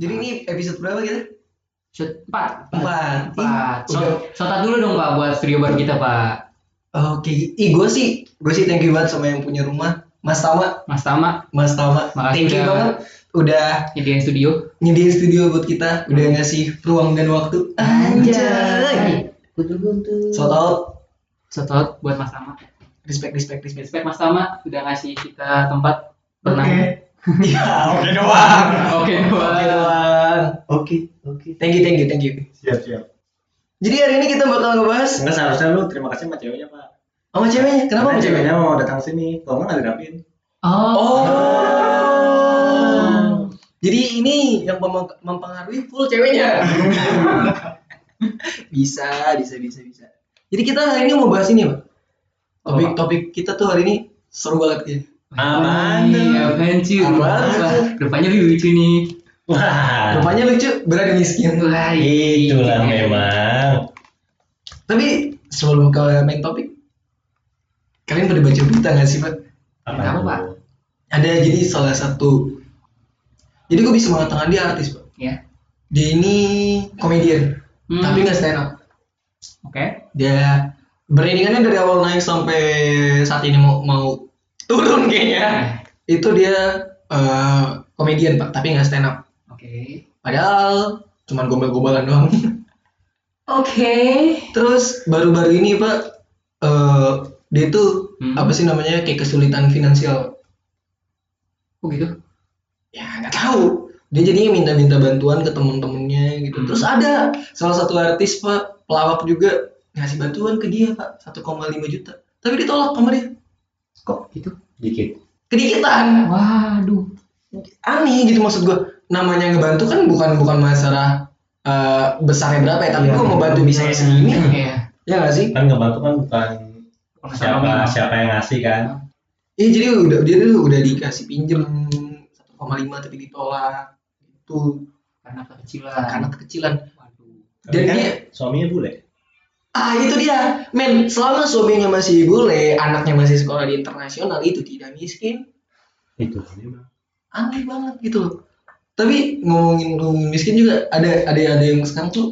Jadi ini episode berapa kita? Shoot 4 Empat. 4 Udah. so, Shout out dulu dong Pak buat studio baru kita Pak. Oke, ih gue sih, gue sih thank you banget sama yang punya rumah, Mas Tama, Mas Tama. Mas Tama, Makasih thank you udah- banget. Udah Nyediain studio. nyediain studio buat kita, udah ngasih ruang dan waktu. Anjay. Shout out, Shout out buat Mas Tama. Respect, respect, respect. Respect Mas Tama sudah ngasih kita tempat berenang Iya, oke doang. Oke Oke doang doang. Oke, oke. Thank you, thank you, thank you. Siap, siap. Jadi hari ini kita bakal ngebahas Enggak seharusnya lu terima kasih sama ceweknya, Pak. sama ceweknya. Kenapa sama ceweknya? mau datang sini. Kalau enggak enggak dirapin. Oh, Oh. Jadi ini yang mem- mempengaruhi full ceweknya. bisa, bisa, bisa, bisa. Jadi kita hari ini mau bahas ini, Pak. Topik-topik kita tuh hari ini seru banget ya. Apaan tuh? Iya, apaan cuy? Apaan tuh? Rupanya lucu nih Wah. Rupanya lucu, berani miskin. Wah, Itulah iya. memang. Tapi sebelum ke main topik, kalian pada baca berita nggak sih, Pak? Apa, tuh? Pak? Ada jadi salah satu. Jadi gue bisa mengatakan dia artis, Pak. Ya. Dia ini komedian, Hmm. tapi nggak stand up. Oke. dia brandingannya dari awal naik sampai saat ini mau mau turun kayaknya itu dia eh, komedian pak tapi nggak stand up Oke. padahal cuman gombal-gombalan doang Oke. terus baru-baru ini pak eh, dia tuh Hmm. apa sih namanya kayak kesulitan finansial Oh gitu. ya nggak tahu dia jadinya minta-minta bantuan ke temen-temennya gitu Hmm. terus ada salah satu artis pak pelawak juga ngasih bantuan ke dia pak 1,5 juta tapi ditolak sama dia Kok gitu? Dikit. kedikitan Waduh. aneh gitu maksud gue namanya ngebantu kan bukan bukan masalah eh, besarnya berapa ya tapi Iya. gue mau bantu bisa segini Iya. ya nggak sih Kan ngebantu kan bukan siapa siapa yang ngasih kan. iya jadi udah dia tuh udah dikasih pinjem 1,5 tapi ditolak itu Karena kekecilan. karena kekecilan Waduh. Dan kan dia- suaminya bule. Ah itu dia men selama suaminya masih bule anaknya masih sekolah di internasional itu tidak miskin Itu memang. aneh banget gitu loh tapi ngomongin ngomongin miskin juga ada ada ada yang sekarang tuh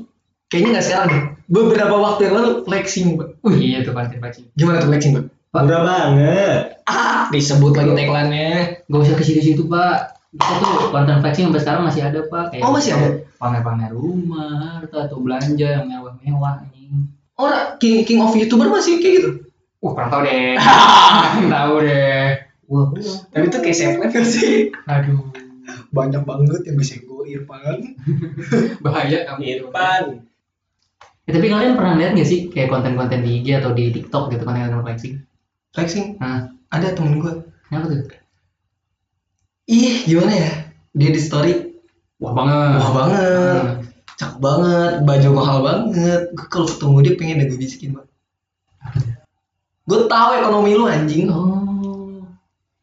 kayaknya nggak sekarang deh beberapa waktu yang lalu flexing pak Wih, iya tuh konten flexing. gimana tuh flexing pak. Murah banget. ah disebut lagi tagline-nya Gak usah ke situ-situ, Pak. Kita tuh konten flexing sampai sekarang masih ada, Pak. Kayak Oh, masih ada? Pamer-pamer rumah, harta atau belanja yang mewah-mewah anjing. Orang king king of youtuber masih kayak gitu Wah, kurang tahu deh. kurang tahu deh. Wah, tapi itu kayak safe life gak sih aduh. banyak banget yang bisa gue Irfan Bahaya kamu. Irfan. Ya, tapi kalian pernah lihat gak sih kayak konten-konten di IG atau di TikTok gitu konten-konten flexing? flexing Nah, ada temen gue kenapa tuh? ih gimana ya dia di story Wah banget. wah banget Hmm. Cakep banget baju mahal banget gue kalau ketemu dia pengen gue bisikin banget gue tahu ekonomi lu anjing Oh.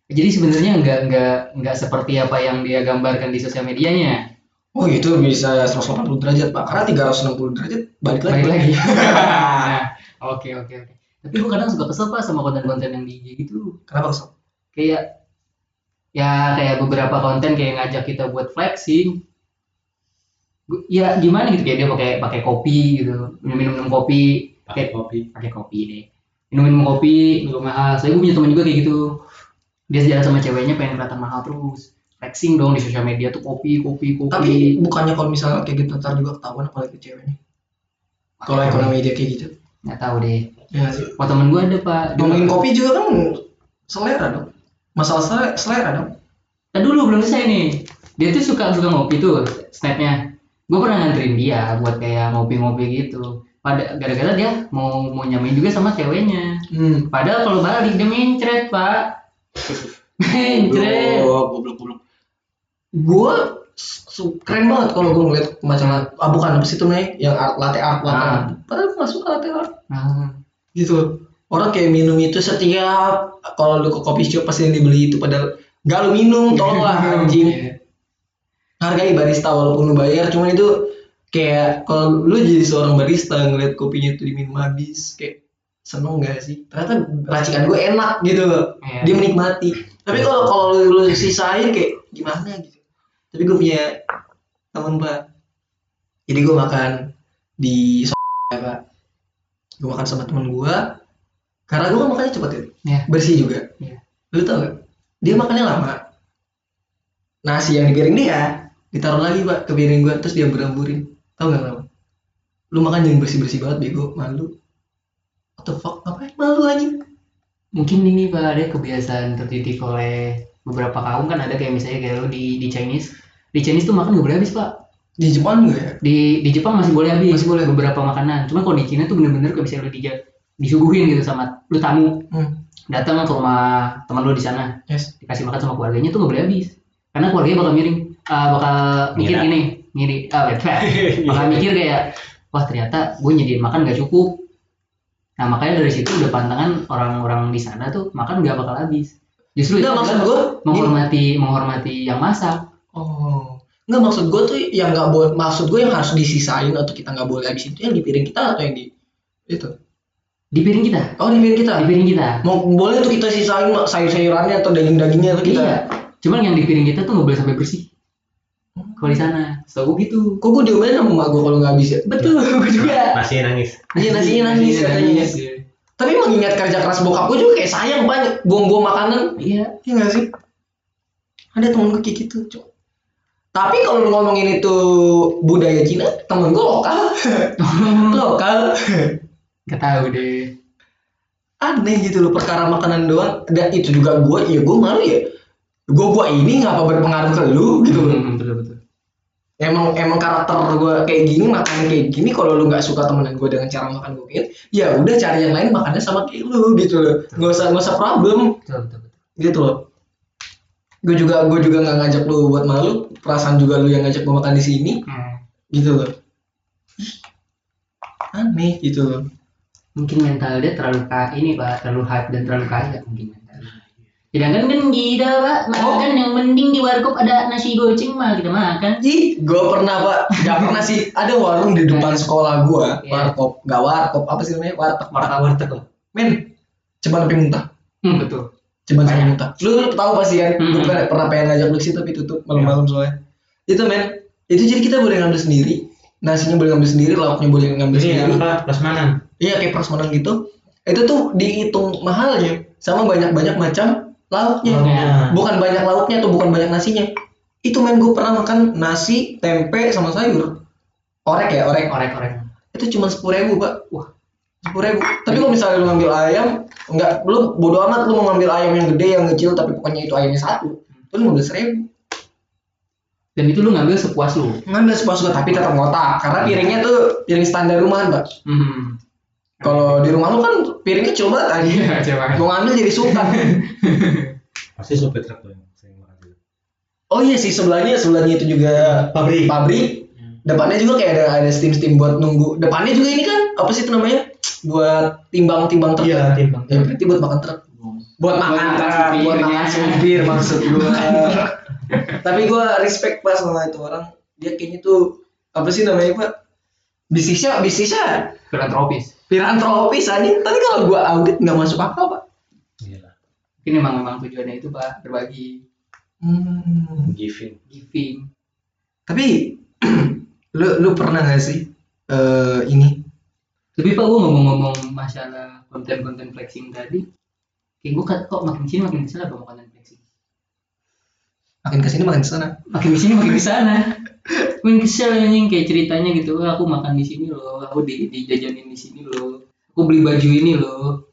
Jadi sebenarnya nggak nggak nggak seperti apa yang dia gambarkan di sosial medianya. Oh itu bisa 180 derajat pak Karena 360 derajat balik lagi Balik lagi. Nah, Oke oke oke. Tapi gue kadang suka kesel pak sama konten-konten yang di IG gitu. Kenapa kesel? Kayak ya kayak beberapa konten kayak ngajak kita buat flexing. Ya gimana gitu kayak dia pakai pakai kopi gitu, minum minum kopi, Pakai kopi. pakai kopi deh. Minum minum kopi, minum mahal. Saya gue punya teman juga kayak gitu. Dia jalan sama ceweknya pengen kelihatan mahal terus. Flexing dong di sosial media tuh kopi kopi kopi. Tapi bukannya kalau misalnya kayak gitu ntar juga ketahuan apalagi ke ceweknya Kalau ekonomi dia kayak gitu nggak tahu deh. Ya sih Oh temen gue ada pak. Ngomongin kopi juga kan selera dong Masalah selera, selera dong Nah, dulu belum selesai nih. Dia tuh suka suka ngopi tuh snapnya. Gue pernah nganterin dia buat kayak ngopi-ngopi gitu. Pada gara-gara dia mau mau nyamain juga sama ceweknya. Hmm Padahal kalau balik dia mencret pak. mencret. Goblok, goblok, goblok Gue su- keren banget kalau gue ngeliat masalah ah bukan apa sih itu namanya yang art latte art latte Ah. padahal gue gak suka latte art Nah, gitu orang kayak minum itu setiap kalau lu ke kopi shop pasti yang dibeli itu padahal gak lu minum tolonglah anjing Iya. Hargai barista walaupun lu bayar cuman itu kayak kalau lu jadi seorang barista ngeliat kopinya itu diminum habis kayak seneng gak sih? Ternyata racikan gue enak gitu Iya. dia menikmati. Tapi kalau kalau lu, lu sisain kayak gimana gitu? Tapi gue punya temen pak. Jadi gue makan di so ya pak. Gue makan sama temen gue. Karena gue kan makannya cepet ya? Iya. bersih juga. Iya. lu tau gak? Dia makannya lama. Nasi yang di piring dia ditaruh lagi pak ke piring gue terus dia beramburin tau gak kenapa lu makan jangan bersih bersih banget bego. Malu. What the fuck? Ngapain malu anjing? Mungkin ini pak ada kebiasaan tertitip oleh beberapa kaum. Kan ada kayak misalnya kayak lo di di Chinese. Di Chinese tuh makan nggak boleh habis pak. Di Jepang juga ya? Di di Jepang masih boleh habis Masih boleh. beberapa makanan. Cuma kalau di Cina tuh bener-bener kayak misalnya lo di disuguhin gitu sama lu tamu. Hmm. datang ke rumah teman lu di sana. Yes. Dikasih makan sama keluarganya tuh nggak boleh habis. Karena keluarganya bakal miring ah, bakal mikir Ngira. gini ngiri ah betul bakal mikir kayak wah ternyata gue nyediain makan gak cukup nah makanya dari situ udah pantangan orang-orang di sana tuh makan nggak bakal habis justru itu maksud gue gini. menghormati menghormati yang masak Oh, nggak maksud gue tuh yang nggak boleh, maksud gue yang harus disisain atau kita nggak boleh habis itu yang di piring kita atau yang di itu? di piring kita Oh di piring kita. di piring kita Mau boleh tuh kita sisain mak, sayur-sayurannya atau daging-dagingnya tuh kita. iya cuman yang di piring kita tuh nggak boleh sampai bersih kalau di sana setahu gue gitu Kok gue diomelin sama mak gue kalau nggak habis ya? betul gue juga Masih nangis. Iya nasinya nangis katanya. nangis, iya. Tapi mengingat kerja keras bokap gue juga kayak sayang banyak buang-buang makanan. iya Iya nggak sih? Ada temen gue kayak gitu, cok. Tapi kalau lu ngomongin itu budaya Cina, temen gue lokal, lokal. Gak tahu deh. aneh gitu loh perkara makanan doang dan itu juga gue ya gue malu ya gue gue ini ngapa berpengaruh ke lu gitu loh Hmm. Emang emang karakter gue kayak gini makannya kayak gini kalau lu nggak suka temenan gue dengan cara makan gue kayak ya udah cari yang lain makannya sama kayak lu gitu. Loh nggak usah nggak usah problem. Betul betul betul. gitu loh. Gue juga gue juga nggak ngajak lu buat malu perasaan juga lu yang ngajak gue makan di sini. Hmm. gitu loh. Aneh gitu loh. Mungkin mental dia terlalu ini pak, terlalu hype dan terlalu kaya mungkin. Sedangkan kan kita pak, makan yang mending di warkop ada nasi goceng mah kita makan. Ih, gue pernah pak, gak pernah sih. Ada warung di depan sekolah gue, Iya. warkop, gak warkop, apa sih namanya? Warteg, Warteg warteg lah. Men, coba sampai muntah, Hmm, betul. coba sampai Banyak. muntah. Lu, lu tahu pasti kan? Hmm. Gue pernah, pernah pengen ngajak lu ke situ tapi tutup malam-malam soalnya. Itu men, itu jadi kita boleh ngambil sendiri, nasinya boleh ngambil sendiri, lauknya boleh ngambil Ini sendiri. apa? Prasmanan. Iya kayak prasmanan gitu. Itu tuh dihitung mahalnya sama banyak-banyak macam lauknya. Lauknya. Bukan banyak lauknya atau bukan banyak nasinya. Itu men gue pernah makan nasi, tempe sama sayur. Orek ya, orek. Orek orek. itu cuma sepuluh ribu pak Wah. sepuluh ribu tapi kalau misalnya lu ngambil ayam enggak lu bodo amat lu mau ngambil ayam yang gede yang kecil tapi pokoknya itu ayamnya satu itu lima belas ribu Dan itu lu ngambil sepuas lu. ngambil sepuas gua tapi tetap ngotak karena piringnya tuh piring standar rumahan pak Hmm. Kalau di rumah lu kan piring kecil banget aja Iya, coba. mau ngambil jadi sultan. Pasti sopir truk tuh yang sering makan dulu. oh iya sih sebelahnya sebelahnya itu juga Pabrik. pabrik. Depannya juga kayak ada ada steam steam buat nunggu. Depannya juga ini kan apa sih itu namanya? Buat timbang timbang truk. Iya, timbang. ya berarti buat makan truk. Buat makan truk. Buat makan supir maksud gua. Tapi gua respect pas sama itu orang. Dia kayaknya tuh apa sih namanya pak? Bisnisnya bisnisnya Filantropis. Filantropis aja tapi kalau gua audit nggak masuk akal pak Iya. Mungkin memang memang tujuannya itu pak berbagi, hmm. Giving. giving. tapi lu lu pernah nggak sih eh ini Tapi pak gue ngomong-ngomong masalah konten-konten flexing tadi, kayak gue kok makin sini makin ke sana sama konten flexing. makin ke sini makin ke sana Makin ke sini makin ke sana. Makin kesel anjing kayak ceritanya gitu, "Wah, aku makan di sini loh, aku di dijajanin di sini loh, aku beli baju ini loh.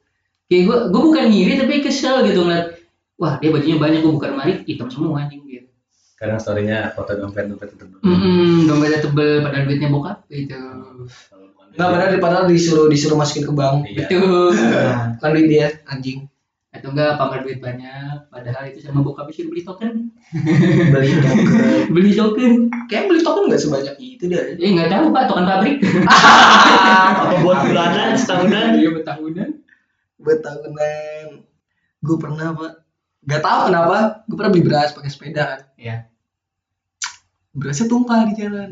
Kayak gue, gue bukan ngiri tapi kesel gitu ngeliat, wah dia bajunya banyak, gue bukan mari hitam semua anjing gitu. Kadang storynya foto dompet dompet itu. Hmm, dompetnya tebel, padahal duitnya bokap gitu. Nggak padahal padahal disuruh disuruh masukin ke bank Iya. Betul. kan duit dia anjing Atau enggak pamer duit banyak, padahal itu sama bokap suruh beli token. beli token beli token. kayak beli token nggak sebanyak itu deh Eh nggak tahu pak, token pabrik. Apa buat bulanan setahunan? Iya betahunan. buat tahunan gue pernah pak nggak tahu kenapa gue pernah beli beras pakai sepeda kan Iya. berasnya tumpah di jalan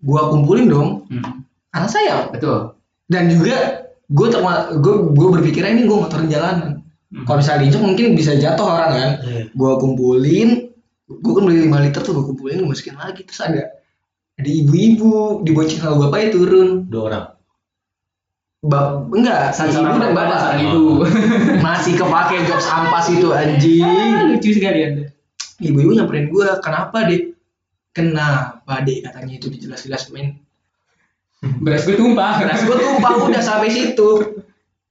gue kumpulin dong Hmm, karena sayang betul. dan juga gue terma gue gue berpikir ini gue motorin jalanan Hmm. kalau misalnya diinjak mungkin bisa jatuh orang kan Iya. gue kumpulin gue kan beli 5 liter tuh gue kumpulin gue masukin lagi terus ada ada ibu-ibu dibonceng sama bapaknya turun dua orang Bap enggak Satu ibu dan bapak, bapak seorang Oh. ibu. masih kepake jokes ampas itu Ah, anjing lucu sekali anda. ibu-ibu nyamperin gua kenapa deh kenapa deh katanya itu dijelas-jelas main Beras gue tumpah. beras gua tumpah udah sampai situ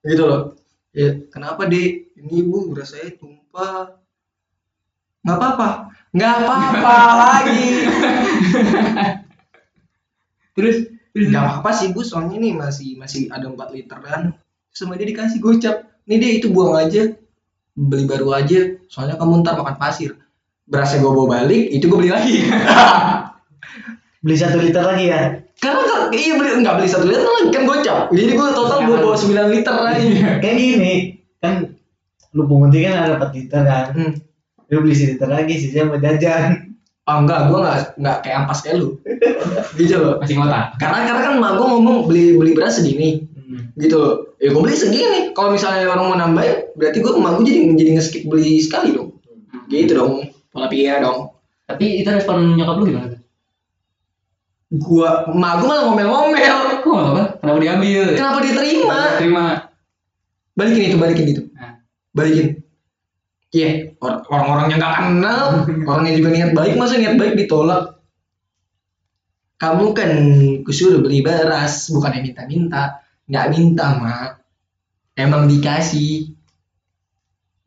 gitu loh ya kenapa deh ini ibu beras saya tumpah. Nggak apa-apa. Nggak apa-apa lagi. Terus nggak apa-apa sih bu soalnya nih masih masih ada 4 literan sama dia dikasih gocap. Nih deh itu buang aja. Beli baru aja. Soalnya kamu ntar makan pasir. Berasnya gue bawa balik itu gue beli lagi. Beli satu liter lagi ya. karena kan iya beli nggak beli satu liter lagi. Kan gocap. Jadi gue total gue bawa 9 liter lagi. Kayak gini, kan lu pungutin kan ada 4 liter kan. hmm. Lu beli seliter lagi, sisanya mau jajan. oh enggak gue nggak nggak kayak ampas kayak lu gitu loh masih ngotak. karena karena kan mak gue ngomong beli beli beras segini gitu loh ya gue beli segini kalau misalnya orang mau nambahin berarti gue emak gue jadi jadi nge-skip beli sekali dong gitu dong pola pikirnya dong Tapi itu respon nyokap lu gimana? tuh? gua emak gue malah ngomel-ngomel Kok apa? Kenapa diambil? kenapa diterima Terima. balikin itu balikin itu. Balikin. Iya or- orang-orang yang nggak kenal orangnya juga niat baik masa niat baik ditolak? Kamu kan kusuruh beli beras bukan yang minta-minta. Nggak minta mak emang dikasih.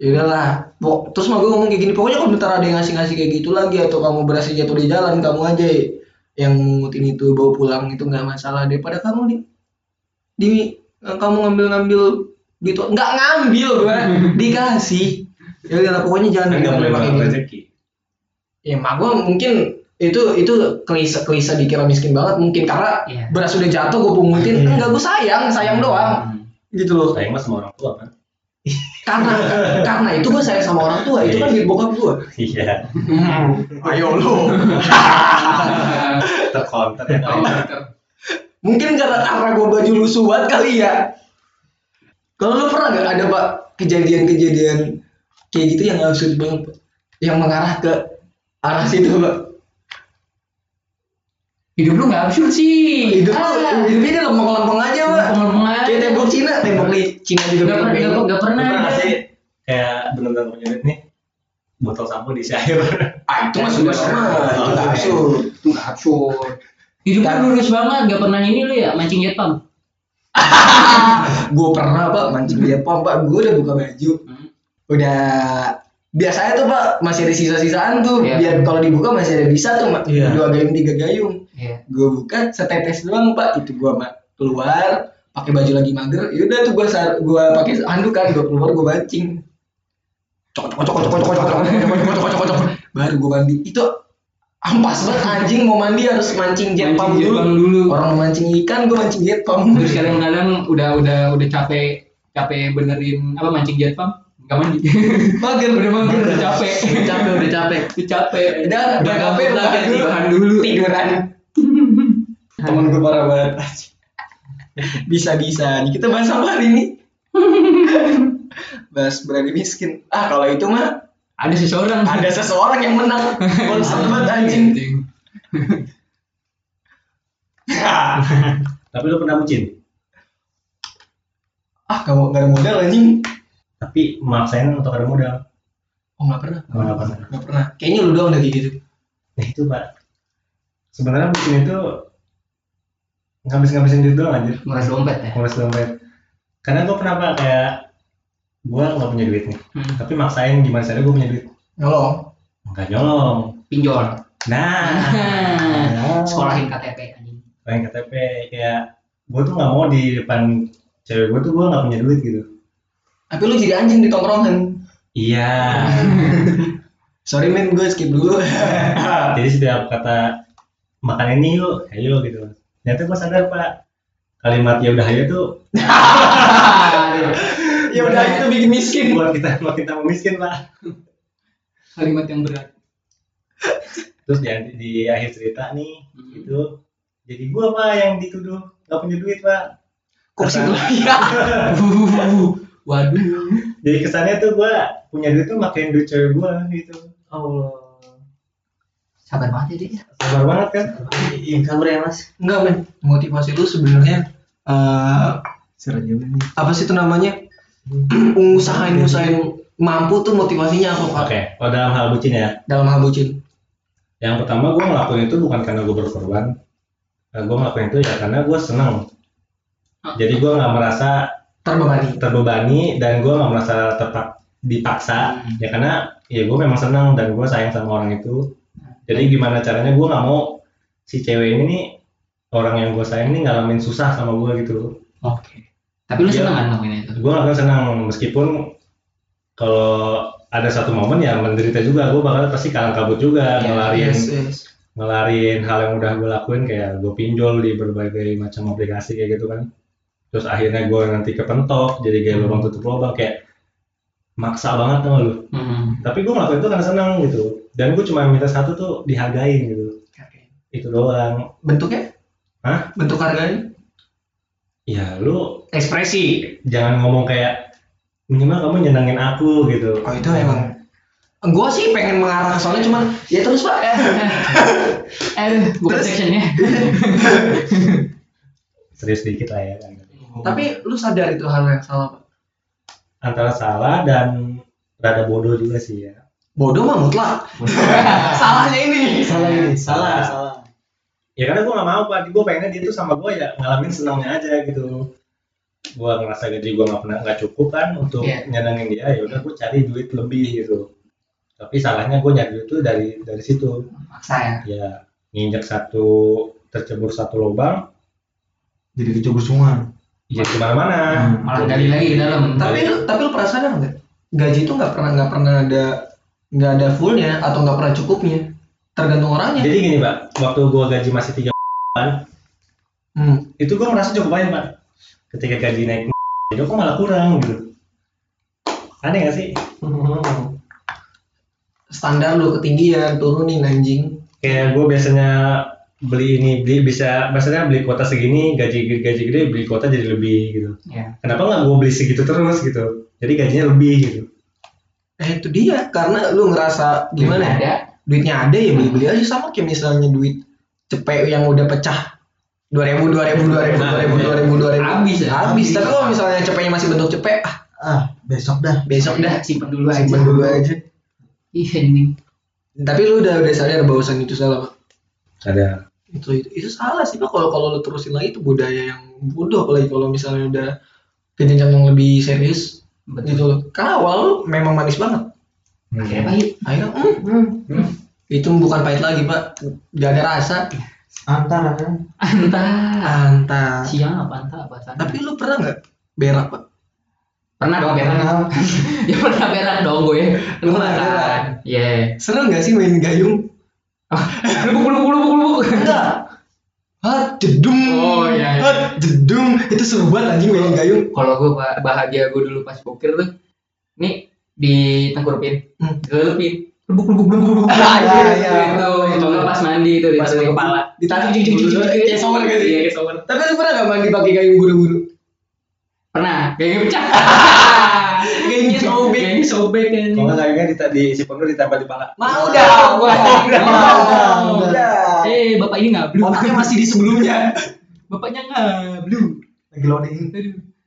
Yaudahlah, terus mah gue ngomong kayak gini, pokoknya kalau bentar ada yang ngasih-ngasih kayak gitu lagi atau kamu berasnya jatuh di jalan, kamu aja yang mungutin itu bawa pulang itu nggak masalah. Daripada kamu di di kamu ngambil-ngambil gitu. Nggak ngambil gua. Dikasih. Ya udah pokoknya jangan nggak boleh pakai gitu. rezeki. Ya mak gua mungkin itu itu klise klise dikira miskin banget. Mungkin karena Iya. beras udah jatuh gue pungutin. Iya. enggak gue sayang sayang doang. Hmm. gitu loh. Sayang mah sama orang tua kan? Karena karena itu gue sayang sama orang tua. Itu kan di bokap gue iya. Ayo lu. Terkonter ya betul. mungkin karena karena gue baju lusuh banget kali ya kalau lu pernah gak ada pak kejadian-kejadian kayak gitu yang absurd banget Pak? yang mengarah ke arah situ pak Hidup lu nggak absurd sih. hidup Ah. lu hidupnya dia lempeng-lempeng aja pak Lempeng-lempeng aja. kayak tembok Cina tembok di Cina juga Nggak pernah, bengkok-bengkok. nggak nggak pernah. pernah nggak ada. sih kayak bener-bener punya duit nih botol sampo diisi air ah itu mah sudah sama itu nggak absurd itu nggak absurd Hidup lu lurus banget, nggak pernah ini lu ya mancing jet pump. Gue pernah pak mancing di pom pak gue udah buka baju Hmm. udah biasanya tuh pak masih ada sisa-sisaan tuh Iya. biar kalau dibuka masih ada bisa tuh. Iya. dua gayung tiga gayung Iya. gue buka setetes doang pak itu gue keluar pakai baju lagi mager yaudah tuh gue gue pakai handuk kan gue keluar gue mancing cok cok cok cok cok cok cok cok cok cok cok cok baru gue mandi itu ampas banget anjing mau mandi harus mancing jet pump dulu. dulu. orang mau mancing ikan gue mancing jet pump. Terus kadang-kadang udah udah udah capek capek benerin apa mancing jet pump? Nggak mandi. mager. Udah mager udah capek. udah capek udah capek. Udah capek. udah udah Udah capek bahan bahan dulu. tiduran. Temen gue parah banget. Bisa bisa nih kita bahas apa hari ini? Bahas berani miskin. Ah kalau itu mah Ada seseorang. ada seseorang yang menang. Konsep banget anjing. tapi lu pernah bucin? Ah kamu nggak ada modal anjing. Tapi maksain untuk ada modal. Oh nggak pernah? Oh, nggak pernah. nggak pernah. Kayaknya lu doang udah kayak gitu. Nah itu pak. Sebenarnya bucin itu ngabis-ngabisin duit doang anjir. Nguras dompet ya. ngurus dompet. Karena gue pernah pak kayak gue nggak punya duit nih. Hmm. tapi maksain gimana caranya gue punya duit. Nyolong. Nggak nyolong. Pinjol. nah. Sekolahin KTP anjing. lain KTP kayak gue tuh nggak mau di depan cewek gue tuh gue nggak punya duit gitu. Tapi lu jadi anjing di tongkrongan. Iya. Sorry men gue skip dulu. Jadi setiap kata makan ini yuk ayo gitu. Ternyata gue sadar pak. Kalimat ya udah ayo tuh ya udah. Itu bikin miskin. Buat kita buat kita mau miskin pak. Kalimat yang berat. terus di, di akhir cerita nih Hmm. itu jadi gue pak yang dituduh nggak punya duit pak. Kok sih Kesan- ya Waduh. jadi kesannya tuh gue punya duit tuh makin duit cewek gue gitu. Allah. sabar banget ya dia sabar banget kan? Iya, kabar ya mas. enggak men. Motivasi lu sebenarnya eh nih. apa sih itu namanya usahain usahain mampu tuh motivasinya apa pak? Oke kalau dalam hal bucin ya. Dalam hal bucin. Yang pertama gue ngelakuin itu bukan karena gue berkorban. Gue ngelakuin itu ya karena gue seneng. Jadi gue nggak merasa terbebani. terbebani dan gue nggak merasa tetap dipaksa. Hmm. ya karena ya gue memang senang dan gue sayang sama orang itu. Jadi gimana caranya gue nggak mau si cewek ini nih orang yang gue sayang ini ngalamin susah sama gue gitu. Oke tapi lu Iya. seneng kan ngelakuin itu gue akan senang meskipun kalau ada satu momen ya menderita juga gue bakal pasti kalang kabut juga Iya, ngelarin yes, yes. ngelarin hal yang udah gue lakuin kayak gue pinjol di berbagai macam aplikasi kayak gitu kan terus akhirnya gue nanti kepentok jadi kayak Hmm. lubang tutup lubang kayak maksa banget gak lu Hmm. tapi gue ngelakuin itu karena senang gitu dan gue cuma minta satu tuh dihargain gitu itu doang bentuknya Hah? bentuk harganya ya lu ekspresi. Jangan ngomong kayak minimal kamu nyenengin aku gitu. Oh itu emang. Gue sih pengen mengarah ke soalnya cuman ya terus pak. Eh bukan sectionnya. Serius dikit lah ya kan. Tapi lu sadar itu hal yang salah pak? Antara salah dan rada bodoh juga sih ya. Bodoh mah mutlak. Salahnya ini. Salah ini. Salah, salah. ya karena gue gak mau pak. Gue pengennya dia tuh sama gue ya ngalamin senangnya aja gitu gue ngerasa gaji gue nggak pernah nggak cukup kan untuk Iya. nyenengin dia ya udah gue cari duit lebih gitu. Tapi salahnya gue nyari duit tuh dari dari situ. Maksa ya? Ya nginjak satu tercebur satu lubang. Jadi kecubur sungai. ya ke mana-mana. Hmm, malah gali lagi ke dalam. Tapi lu tapi lu pernah sadar nggak? Gaji itu nggak pernah nggak pernah ada nggak ada fullnya atau nggak pernah cukupnya. Tergantung orangnya. Jadi gini pak. Waktu gue gaji masih tiga hmm. itu gue merasa cukup banyak pak ketika gaji naik itu kok malah kurang gitu. Aneh gak sih? Standar lu ketinggian turunin anjing. Kayak gue biasanya beli ini beli bisa biasanya beli kuota segini gaji gaji gede beli kuota jadi lebih gitu. Ya. Kenapa nggak gue beli segitu terus gitu? Jadi gajinya lebih gitu. Eh itu dia karena lu ngerasa gimana ya? Ada. Duitnya ada ya beli beli aja sama kayak misalnya duit cepet yang udah pecah dua ribu dua ribu dua ribu dua ribu dua ribu dua ribu. Habis ya? habis. Tapi kalau misalnya cepetnya masih bentuk cepet ah. Ah, besok dah. besok dah. Simpen dulu aja. simpan dulu aja. Iya ini tapi lu udah udah sadar bahwasan itu salah pak? Ada. Itu itu, itu salah sih pak. Kalau kalau lu terusin lagi itu budaya yang bodoh. Apalagi kalau misalnya udah ke jenjang yang lebih serius. Gitu loh. Karena awal lu memang manis banget. Akhirnya pahit. Akhirnya hmm, hmm, hmm. itu bukan pahit lagi pak. Gak ada rasa Antara kan. antah antah siang apa antah apa sana tapi lu pernah nggak berak pak? Pernah dong berak. Ya pernah berak dong gue. Lu Pernah berak. iya. Seneng nggak sih main gayung? Lubuk lubuk lubuk lubuk enggak. Hat jedung Oh, iya, iya. Hat jedung itu seru banget anjing main gayung. kalau gue ba- bahagia gue dulu pas bokir tuh nih di tengkurupin. Hmm. gelupin lubuk lubuk lubuk lubuk Ah, iya, iya. itu atau nggak pas mandi itu Pas ditaruh di mandi. kepala Ditarik, jik, jik, kayak shower sih? iya kayak shower. Tapi lu pernah nggak mandi pakai gayung buru-buru? Pernah. Kayaknya pecah. Gayungnya sobek. kayaknya sobek kan kalau nggak kayaknya di, di si penuh ditempel di pala. Mau Udah, dah udah, udah eh bapak ini nggak blue. Otaknya masih di sebelumnya. Bapaknya nggak blue. Lagi loading.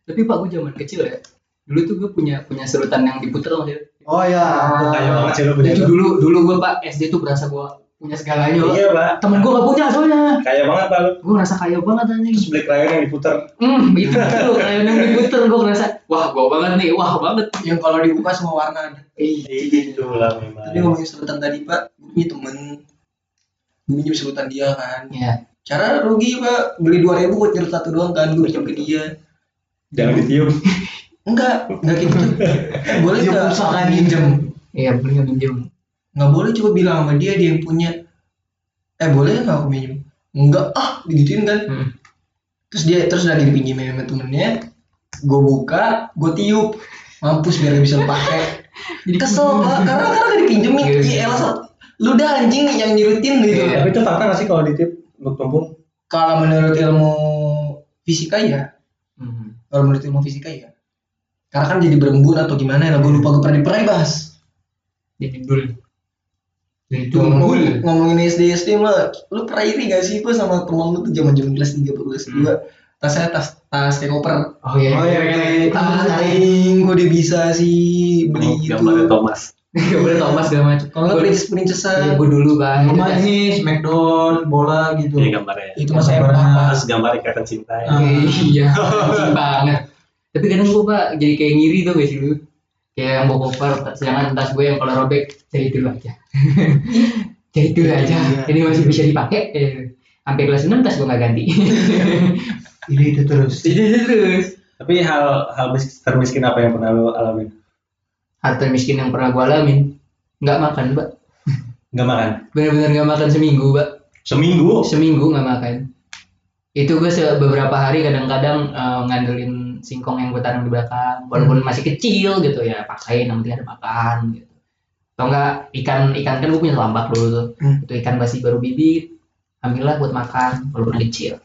Tapi pak gue zaman kecil ya dulu tuh gue punya punya serutan yang diputer loh ya. Oh ya. Oh, kayak banget sih lo punya itu dulu dulu gue pak SD tuh berasa gue punya segalanya iya pak. Temen gue gak punya soalnya. Kaya banget pak lu. Gue ngerasa kaya banget anjing. Terus beli krayon yang diputer. Hmm itu tuh kayak yang diputer gue ngerasa wah gue banget nih wah banget. Yang kalau dibuka semua warna ada. Ih, itu lah memang. Tapi ngomongin sebutan tadi pak gue punya temen. Gue pinjam sebutan dia kan. Ya cara rugi pak. Beli dua ribu buat nyerut satu doang kan. Gue pinjam ke dia. Jangan ditiup enggak enggak kayak gitu. Boleh Dia nggak pulsa aku kan? pinjam iya beli nggak minjem. Nggak boleh coba bilang sama dia dia yang punya. Eh boleh nggak aku pinjam enggak ah digituin kan. Hmm. terus dia terus udah dipinjemin sama temennya. Gue buka gue tiup. Mampus biar bisa pakai. Jadi kesel pak karena karena gak dipinjemin. Iya. iya elah lu dah anjing yang nyurutin gitu. Iya. tapi itu fakta nggak sih kalau ditiup untuk tumpung kalau menurut ilmu fisika ya Hmm. kalau menurut ilmu fisika ya karena kan jadi berembun atau gimana ya gue lupa gue pernah pernah bahas jadi dul Jadi Ngomong, tunggul. ngomongin SD SD mah, lu pernah iri gak sih Pak sama teman lu tuh zaman zaman kelas 3 kelas 2 tasnya tas tas kayak koper Oh iya. Oh iya, ah anjing kok dia bisa sih beli Oh, gitu gambarnya Thomas Gak boleh Thomas segala macam. kalau nggak princess princessan Iya, gue dulu kan. Sama ini Smackdown, bola gitu. iya gambarnya itu masa Gambarnya. apa terus gambar ikatan cinta ya. Ah. Iya, anjing banget. Tapi kadang gue pak jadi kayak ngiri tuh guys dulu. Kayak yang bawa koper, sedangkan tas gue yang kalau robek jadi dulu aja. jadi dulu aja. Iya. Ini masih bisa dipakai. Eh, Sampai kelas 6 tas gue nggak ganti. Ini itu terus. Jadi terus. tapi hal hal mis- termiskin apa yang pernah lo alamin Harta miskin yang pernah gue alamin nggak makan mbak. nggak makan Bener-bener nggak makan seminggu mbak. seminggu Seminggu nggak makan. Itu gue beberapa hari kadang-kadang eh, ngandelin singkong yang gue tanam di belakang, walaupun masih kecil gitu ya paksain, yang penting ada makan gitu. Atau enggak ikan ikan kan gue punya tambak dulu tuh, Hmm. itu ikan masih baru bibit, ambillah buat makan walaupun kecil,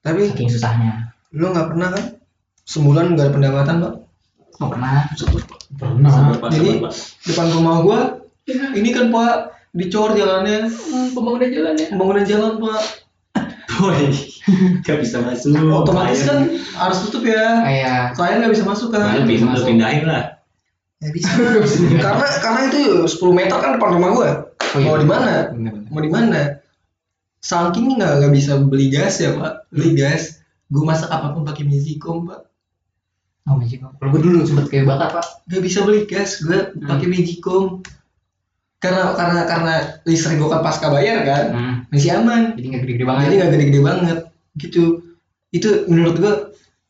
tapi saking susahnya. lu nggak pernah kan sebulan nggak ada pendapatan pak Oh pernah, Pernah. Sabar, Jadi- sabar, depan rumah gua ini kan pak dicor jalannya pembangunan jalannya. pembangunan jalan pak Woi, nggak bisa masuk otomatis Klien. kan harus tutup ya Kayak klien nggak bisa masuk kan pin- lu masuk. pindahin lah Ya bisa. karena karena itu 10 meter kan depan rumah gua. Oh, iya. Mau di mana? Mau di mana? Saking nggak nggak bisa beli gas ya pak, beli gas. Gue masak apa pun pakai magicom pak. Oh. Kalau gue dulu sempet kayak bakar pak. Gak bisa beli gas, gue pakai magicom. Karena karena karena listrik gue kan pasca bayar kan, Hmm. masih aman. Jadi nggak gede-gede banget. Jadi nggak gede-gede banget gitu. Itu menurut gue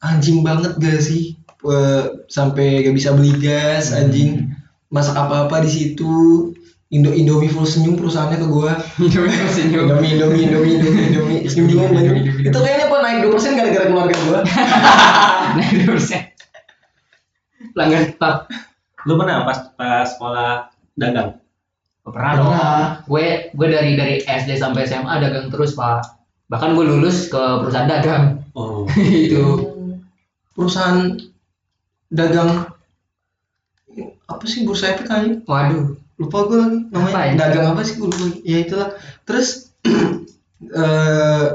anjing banget gak sih? Eh, sampai gak bisa beli gas anjing masak apa-apa di situ Indo Indomie full senyum perusahaannya ke gua Senyum. Indomie Indomie Indomie Indomie Indomie senyum banget itu kayaknya apa naik 2% gara-gara keluarga gua Nah, itu persen. Pelanggan tetap. lu pernah pas pas sekolah dagang Pernah dong. Gue gue dari dari SD sampai SMA dagang terus pak. Bahkan gue lulus ke perusahaan dagang. oh itu. perusahaan dagang apa sih bursa efek aja Waduh. lupa gue lagi namanya Apa ya? dagang apa sih gue lupa ya itulah terus eh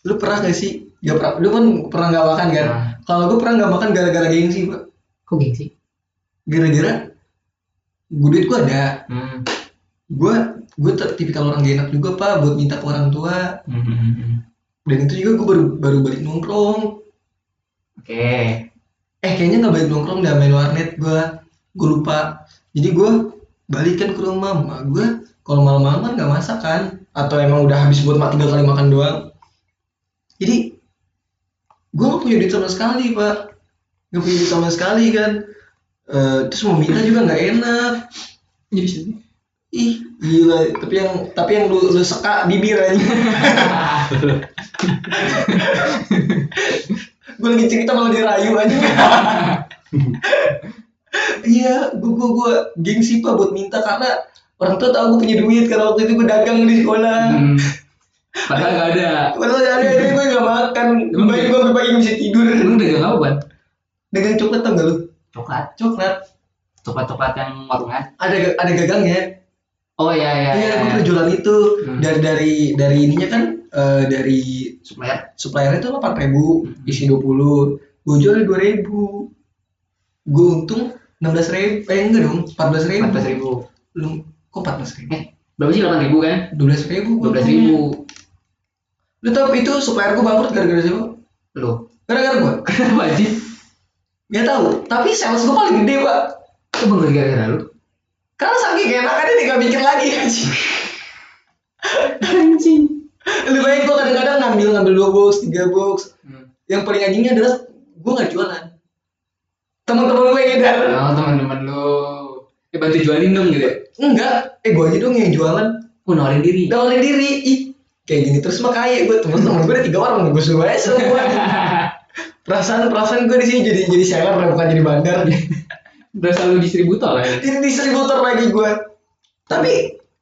lu pernah gak sih gak pernah lu kan pernah nggak makan kan Nah. kalau gue pernah nggak makan gara-gara gengsi pak Kok gengsi? gara-gara gue duit gue ada. Hmm. gue gue tipikal orang gak enak juga pak buat minta ke orang tua. Hmm, hmm, hmm, hmm. dan itu juga gue baru baru balik nongkrong. Oke. eh kayaknya nggak balik nongkrong dah main warnet gue gue lupa. Jadi gue balik kan ke rumah emak gue kalau malam-malam kan nggak masak kan? Atau emang udah habis buat mak tiga kali makan doang. Jadi gue nggak punya duit sama sekali pak. Nggak punya duit sama sekali kan Eh, terus mau minta juga nggak enak Jadi sini. ih gila tapi yang tapi yang lu, lu seka bibir aja gue lagi cerita malah dirayu aja iya gue gue gue gengsi pak buat minta karena orang tua tahu gue punya duit karena waktu itu gue dagang di sekolah Hmm. Padahal nggak ada. padahal ada ini gue gak makan bayi gue pagi gak bisa tidur Lu dagang apa buat? dagang coklat tau gak lu Coklat. coklat Coklat-coklat yang warungan. ada ada gagangnya Oh iya iya. iya iya. gue pernah jualan itu Hmm. dari dari dari ininya kan eh, dari Supplier. supplier itu delapan ribu Hmm. isi 20 gue jual dua ribu gue untung enam belas ribu eh enggak dong empat belas ribu Empat belas ribu. lu kok empat belas ribu Eh, berapa sih delapan ribu kan? dua belas ribu Dua belas ribu. lu tau itu supplier gue bangkrut gara-gara siapa Lu. gara-gara gue Kenapa sih? Nggak tahu tapi sales gue paling gede pak Kok bangkrut gara-gara lu? karena saking enakannya dia gak mikir lagi anjing Anjing. lebih baik gue kadang-kadang ngambil ngambil dua box tiga box Hmm. yang paling anjingnya adalah gue nggak jualan teman-teman gue yang ngedar Oh teman-teman lu. Eh bantu jualin dong gitu. ya? enggak eh gue aja dong yang jualan Oh nawarin diri. Nawarin diri ih kayak gini terus mah kaya gue temen-temen gue ada tiga orang gue suruh aja semua perasaan perasaan gue di sini jadi jadi seller bukan jadi bandar Udah selalu distributor lah ya. jadi distributor lagi gue tapi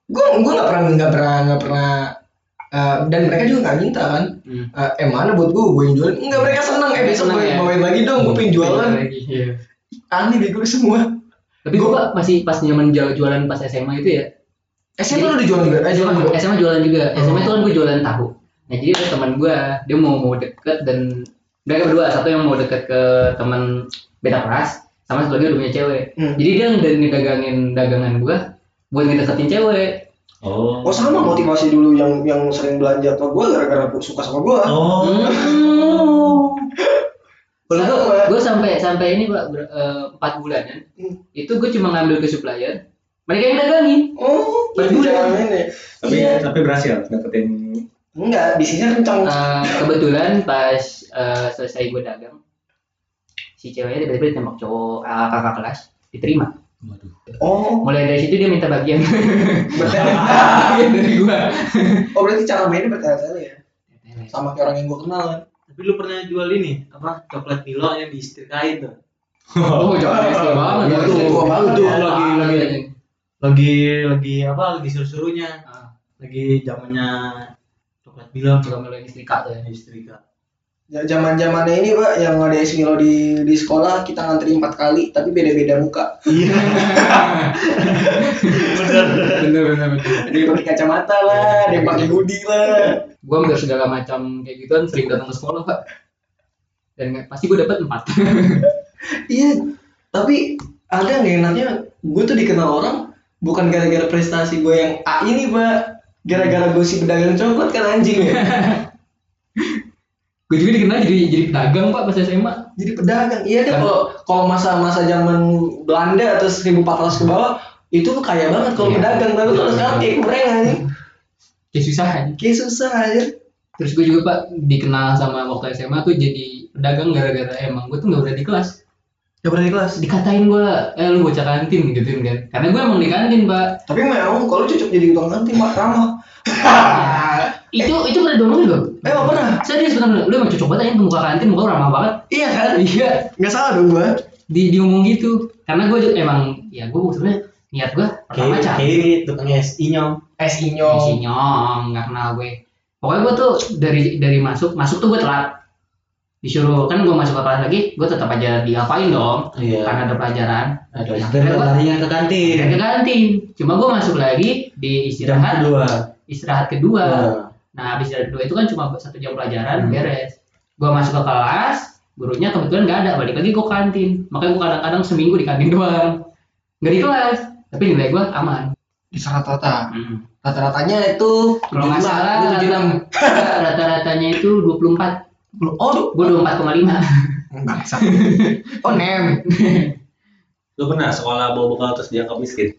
gue gue nggak pernah nggak pernah nggak pernah eh, dan mereka juga nggak minta kan Hmm. Eh, eh mana buat gue gue yang jualin enggak mereka seneng eh besok gue ya? bawain lagi dong gue pengen jualan Lagi, iya. aneh deh gue semua Tapi gue masih pas nyaman jual jualan pas SMA itu ya. SMA lu dijual juga eh jualan juga SMA jualan juga. Oh. SMA itu kan gue jualan tahu. Nah jadi ada teman gue, dia mau mau deket dan mereka berdua satu yang mau deket ke teman beda kelas, sama satu lagi udah punya cewek. Hmm. Jadi dia dari ngedagangin dagangan gue buat ngedeketin cewek. Oh. oh sama motivasi dulu yang yang sering belanja ke gue gara-gara gua suka sama gue Oh. Hmm. Kalau gue, Sama. gue sampai sampai ini pak eh, empat bulanan, Hmm. itu gue cuma ngambil ke supplier, mereka yang dagangin. oh Baju jadi ya. Tapi Iya. tapi berhasil dapetin. Enggak bisnisnya kencang Eh, kebetulan pas eh, selesai gue dagang, si ceweknya tiba-tiba ditembak cowok eh, kakak kelas, diterima. Waduh. oh Mulai dari situ dia minta bagian bagian dari gue. oh berarti cara mainnya bertele-tele ya sama kayak orang yang gue kenal kan Tapi lu pernah jual ini apa coklat Milo yang disetrikain tuh? Oh, jangan banget. Iya, tuh. tua banget tuh. Ah, Lagi- ah, lagi- iya. Lagi lagi apa? Lagi suruh-suruhnya. Ah, Lagi zamannya coklat Milo Juga mulai istrika tuh ya. disetrika. Ya, zaman zamannya ini pak yang ada es Milo di di sekolah kita ngantri empat kali tapi beda-beda muka Iya. Bener. bener bener ada yang pakai kacamata lah ada yang pakai hoodie lah gue hampir segala macam kayak gituan sering datang ke sekolah pak dan nggak- pasti gue dapat empat iya tapi ada nggak enaknya gue tuh dikenal orang bukan gara-gara prestasi gue yang A ini pak gara-gara gue si pedagang coklat kan anjing ya. Gue juga dikenal jadi jadi pedagang pak pas SMA jadi pedagang iya deh Kan- kalau kalau masa-masa zaman Belanda atau 1400 ke bawah itu kaya banget kalau Iya. pedagang tapi kalau sekarang kayak kurang anjing. Kayak susah aja kayak susah aja terus gue juga pak dikenal sama waktu SMA tuh jadi pedagang gara-gara emang gue tuh nggak berani di kelas ya berarti kelas. Dikatain gue eh lu bocah kantin gituin kan? Karena gue emang di kantin pak. Tapi memang kalau cocok jadi tukang kantin mak ramah. Itu itu pernah diomongin loh eh nggak pernah. Serius bener lu emang cocok banget aja muka kantin muka ramah banget. Iya. Kan iya. Nggak salah dong gue di diomong gitu. Karena gue juga emang ya gue sebenarnya niat gue pertama Kayak cak kayak ini tukang es inyong. es si inyong nyong nggak kenal gue. Pokoknya gue tuh dari dari masuk masuk tuh gue telat disuruh kan gue masuk ke kelas lagi gue tetap aja diapain dong Iya. karena ada pelajaran. Ada istirahat larinya ke kantin. Ke kantin cuma gue masuk lagi di Jam istirahat kedua. istirahat kedua. Nah, nah habis istirahat kedua itu kan cuma satu jam pelajaran Hmm. beres. Gue masuk ke kelas gurunya kebetulan nggak ada balik lagi gue ke kantin. Makanya gue kadang-kadang seminggu di kantin doang. Nggak di kelas tapi nilai gue aman. Di rata-rata. Hmm. rata-ratanya itu kalau nggak salah rata-ratanya itu 24 oh gue 24,5 bangsa oh nem. Lu pernah sekolah bawa bekal terus dianggap miskin?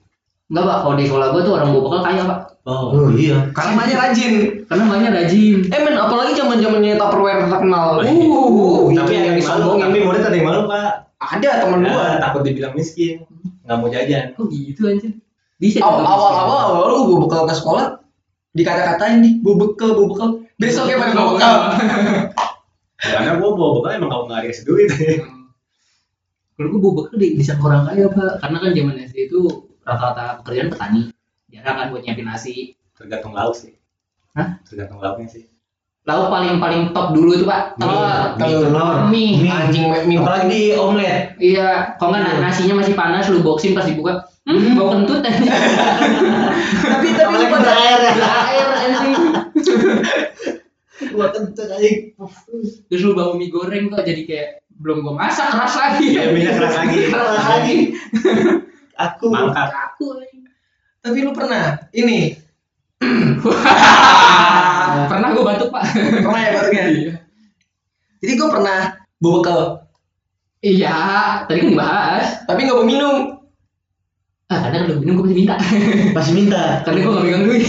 Enggak pak, kalau di sekolah gue tuh orang bawa bekal kaya pak. Oh, iya. karena banyak rajin. Karena banyak rajin. Eh men apalagi zaman zamannya tupperware terkenal Oh, iya. uh tapi itu ada yang malu, disombongin. tapi murid ada yang malu pak. ada temen Ya, gua takut dibilang miskin, nggak mau jajan. Kok gitu anjir. Bisa awal dianggap awal miskin. awal awal lu gua bekal ke sekolah dikata-katain nih bawa bekal bawa bekal. Besoknya pada bawa bekal Karena gua bawa bekal emang nggak nggak dikasih duit. Hmm. Kalau gue bawa bekal di, bisa orang kaya pak Karena kan zaman SD itu rata-rata pekerjaan petani Jarang kan buat nyiapin nasi Tergantung lauk sih. Hah? Tergantung lauknya sih. Lauk paling paling top dulu itu pak Telur Telur. Mie anjing mie Apalagi di omelet. Iya, kalau nggak na- nasinya masih panas, lu boxing pas dibuka, hmm, bau kentut aja. tapi tapi lu pada air, air anjing. Gua kentut aja. Terus lu bau mie goreng kok jadi kayak belum gua masak keras lagi. Ya, minyak keras lagi. keras lagi. Aku mangkat. Aku. tapi lu pernah ini Pernah gua batuk pak. pernah ya batuknya jadi gua pernah bawa bekal Iya, tadi kan dibahas. tapi nggak bawa minum Ah, kadang lu minum gua masih minta. Pasti minta. Karena gua nggak pegang duit.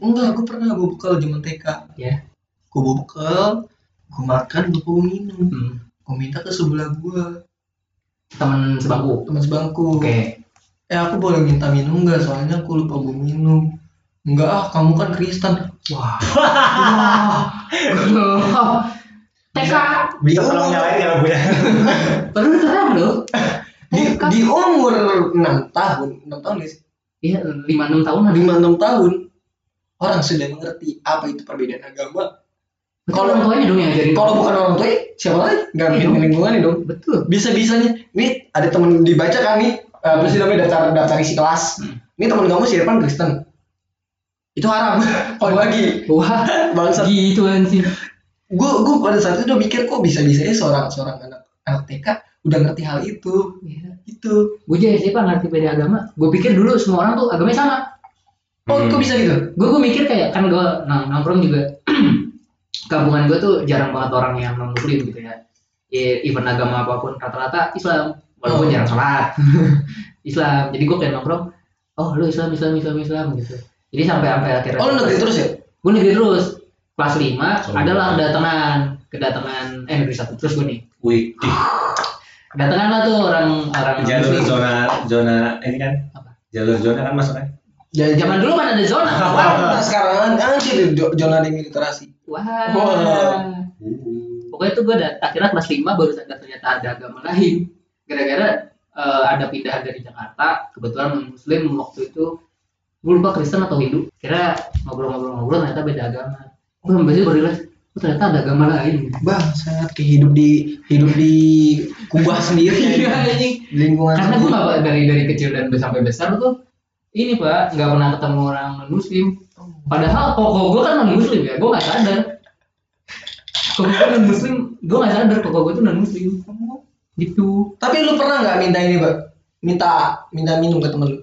enggak gua pernah bawa bekal zaman TK Ya. Gua bawa bekal gua makan bawa minum Hmm. gua minta ke sebelah gua Temen sebangku. teman sebangku Oke. eh aku boleh minta minum nggak soalnya aku lupa bawa minum enggak ah kamu kan Kristen wah Wah. TK. Bisa tolong nyalain ya lampunya. Baru terang loh. di, di umur 6 tahun 6 tahun guys Iya, lima enam tahunan. 5 6 tahun orang sudah mengerti apa itu perbedaan agama Kalau orang tuanya dong yang ngajarin. kalau bukan orang tua siapa lagi? Nggak Iya mungkin dong. lingkungan dong. Betul. bisa bisanya nih ada temen dibaca kan nih apa sih namanya daftar daftar isi kelas. Hmm. ini temen kamu si Irfan Kristen. Itu haram. Kalau lagi. Wah bangsat. gitu anjing. Gue gue pada saat itu udah mikir kok bisa bisanya seorang seorang anak anak TK udah ngerti hal itu? Iya. gitu. Gue jadi SMA ngerti beda agama. Gue pikir dulu semua orang tuh agamanya sama. Oh Hmm. kok bisa gitu? Gue gue mikir kayak kan gue nang nongkrong juga kampungan gue tuh jarang banget orang yang non muslim gitu ya. Ya even agama apa pun rata-rata Islam. Walaupun Oh. jarang sholat. Islam. Jadi gue kayak nongkrong oh lu Islam Islam Islam Islam gitu. Jadi sampai sampai akhirnya oh lu negeri terus ya? Gue negeri terus. Kelas 5 Oh. adalah kedatangan. Kedatangan eh negeri satu. Terus gue nih. Wih, kedatangan lah tuh orang orang jalur muslim. zona zona ini kan? Apa? jalur zona kan masuknya? Jadi zaman dulu mana ada zona? Nah, sekarang anjir jo- zona demilitarisasi wah Wah. pokoknya tuh gue akhirnya kelas 5 baru sadar ternyata ada agama lain gara-gara eh, ada pindahan dari Jakarta kebetulan muslim waktu itu gue lupa Kristen atau Hindu kira ngobrol-ngobrol-ngobrol ternyata beda agama gue sampai baru realize oh, ternyata ada agama lain bangsat kayak hidup di hidup di kubah sendiri Iya, ya. anjing. lingkungan karena gue dari dari kecil dan sampai besar tuh ini pak nggak pernah ketemu orang non muslim padahal koko gue kan non muslim ya gue nggak sadar. Koko gue non muslim gue nggak sadar koko gue tuh non muslim gitu. Tapi lu pernah nggak minta ini bang minta minta minum ke temen lu?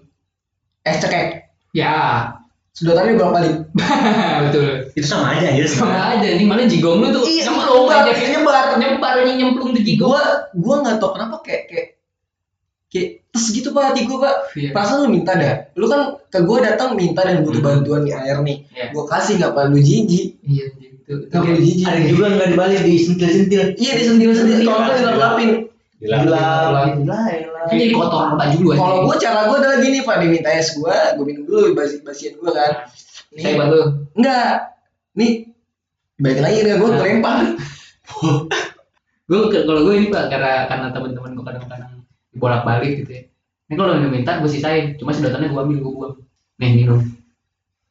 Es cekek ya. Sedotannya bolak balik betul. Itu sama aja ya. Sama aja nih mana jigong lu tuh. Iya, nyemplung nyebar, aja nyebar. nyebar nyemplung tuh jigong. Gua gua nggak tau kenapa kayak kayak kayak terus gitu pak hati gua pak. Iya. perasaan lu minta dah. Lu kan ke gua datang minta dan butuh Hmm. bantuan di air nih. Iya. gua kasih nggak perlu jijik. Iya gitu nggak perlu jijik. Ada juga nggak dibalik di sentil sentil. iya disentil sentil kalau nggak dilap lapin Dilapin. kan jadi kotor baju lu aja kalau gua cara gua adalah gini pak. Diminta es gua gua minum dulu basi basian gua kan. Saya buat lu enggak nih. Balik lagi dengan gua Nah. gua lempar gue kalau gue ini pak karena karena teman-teman gue kadang-kadang bolak balik gitu ya. Ini kalau minum minta gue sisain. Cuma sedotannya gue ambil gue buang. Nih minum.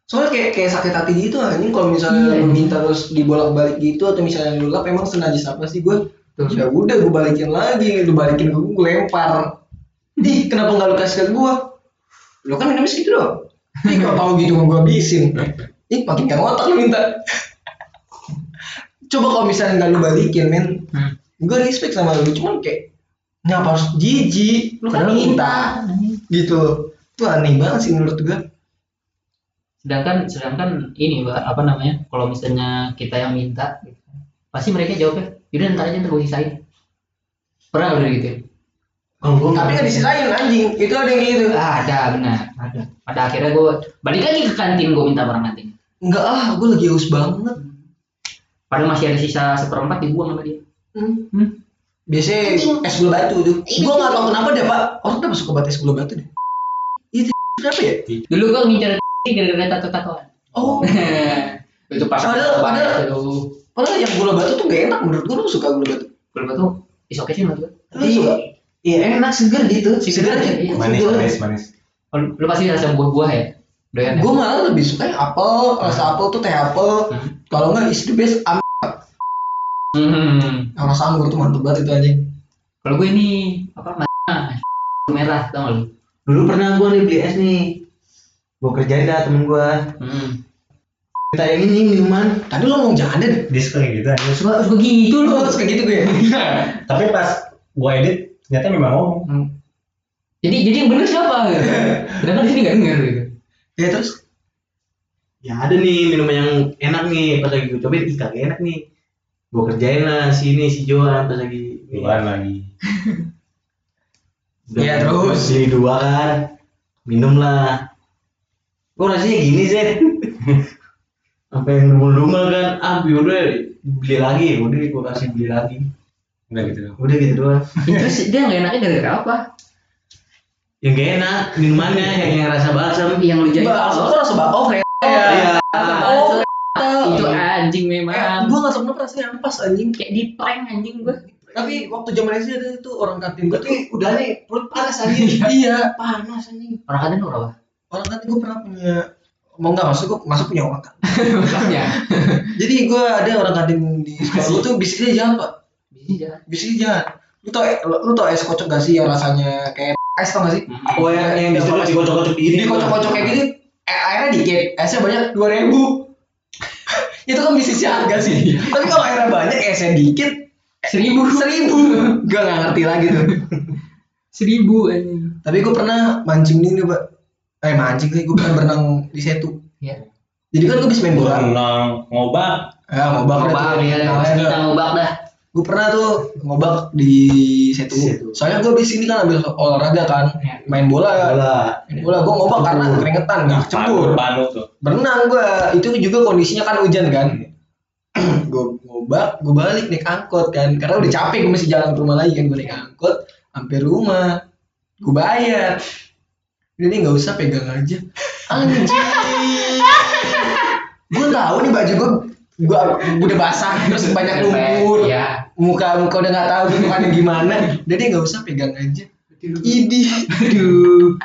Soalnya kayak kayak sakit hati gitu anjing kalau misalnya Iya, lu anjing. minta terus dibolak balik gitu atau misalnya lu lap emang senajis apa sih gua? Tuh. ya udah gue balikin lagi. Lu balikin ke gue lempar. Ih kenapa nggak lu kasih ke gue lu kan minumnya segitu doang. Ih kalau tahu gitu gue habisin? Ih makin gak ngotak lu minta. Coba kalau misalnya nggak lu balikin men Hmm. gue respect sama lu. Cuman kayak ngapa harus jijik? Lu kan minta. gitu. Itu aneh banget sih menurut gue sedangkan sedangkan ini mbak apa namanya kalau misalnya kita yang minta gitu, pasti mereka jawabnya yaudah ntar aja ntar gue sisain. Pernah udah gitu Kalau gua tapi nggak. diserahin anjing. Itu ada yang gitu. Ah, ada benar. Ada. Pada akhirnya gue balik lagi ke kantin gue minta barang kantin. Enggak ah gue lagi haus banget. Padahal masih ada sisa seperempat dibuang sama dia. Hmm. Hmm. Biasanya es gula batu tuh. Gua nggak tahu kenapa deh pak. Orang kenapa suka banget es gula batu deh? Itu kenapa ya? dulu gue ngincar gara-gara tato-tatoan Oh, itu pas Padahal- padahal- padahal yang gula batu tuh gak enak menurut gua. Lu suka gula batu? Gula batu is oke sih menurut gue Lu suka? Iya enak seger gitu. Seger aja. Iya. manis manis manis Oh, lu pasti rasa buah-buah ya doyan ya? Gua malah lebih suka yang apel. Rasa apel tuh teh apel. Hmm. Kalau nggak is the best am. Hmm. Rasa anggur tuh mantep banget itu anjing. kalau gue ini apa ma- merah tau gak lu Dulu pernah gua nih beli es nih. Gua kerjain dah temen gua. hmm. Minta yang ini minuman. Tadi lu ngomong jangan deh. dia suka kayak gitu aja suka suka gitu Lu lu suka gitu gue ya? tapi pas gua edit ternyata memang ngomong Hmm. jadi jadi yang bener siapa gitu sedangkan di sini gak denger gitu Ya terus? Ya ada nih minuman yang enak nih pas lagi gua cobain ih kagak enak nih. Gua kerjain lah sini si Joan pas lagi. Duluan lagi. Udah Iya, terus? beli dua kan. Minum lah. Kok rasanya gini sih sampai ngumul-ngumul kan ah udah beli lagi udah gua kasih beli lagi. Udah gitu doang. udah gitu doang. Terus dia gak enaknya gara-gara apa? Yang gak enak minumannya yang, yang rasa balsam yang lu jadi Bakso tuh rasa bakso keren. iya. Oh, itu anjing Eh, memang gua nggak tahu kenapa rasanya ampas anjing. kayak di prank anjing gue Tapi waktu zaman SD ada tuh orang kantin gua tuh udah nih perut panas anjing. Iya. Panas anjing. Orang kadang lu apa orang kantin gue pernah punya mau nggak masuk gue masuk punya orang kan makanya jadi gue ada orang kantin di sekolah gue tuh bisiknya jahat pak. Bisiknya jahat. Lu tau lu tau es kocok gak sih yang rasanya kayak es tau gak sih? Oh yang yang dikocok dikocok dikocok gini di kocok-kocok kayak gitu eh, airnya dikit esnya banyak dua ribu itu kan bisnis harga sih. Tapi kalau airnya banyak esnya dikit seribu. Seribu. Gue nggak ngerti lagi tuh. Seribu anjing. Tapi gue pernah mancing ini pak. Eh mancing sih gue pernah berenang di setu. Ya jadi kan gue bisa main bola. Renang, ngobak. ya ngobak. Ngobak ya ngobak dah gue pernah tuh ngobak di Setu. soalnya gue di sini kan ambil olahraga kan Ya. main bola. Bola. Main bola. Gue ngobak karena keringetan nggak cembur Panu tuh. berenang gue itu juga kondisinya kan hujan kan. Gue ngobak gue balik naik angkot kan. Karena udah capek gue masih jalan ke rumah lagi kan. Gue naik angkot sampai rumah. Gue bayar. Jadi nggak usah pegang aja. Anjing. Gue tahu nih baju gue gue udah basah terus banyak lumpur. ya muka muka udah nggak tahu bentukannya gimana. Jadi nggak usah pegang aja. Idi aduh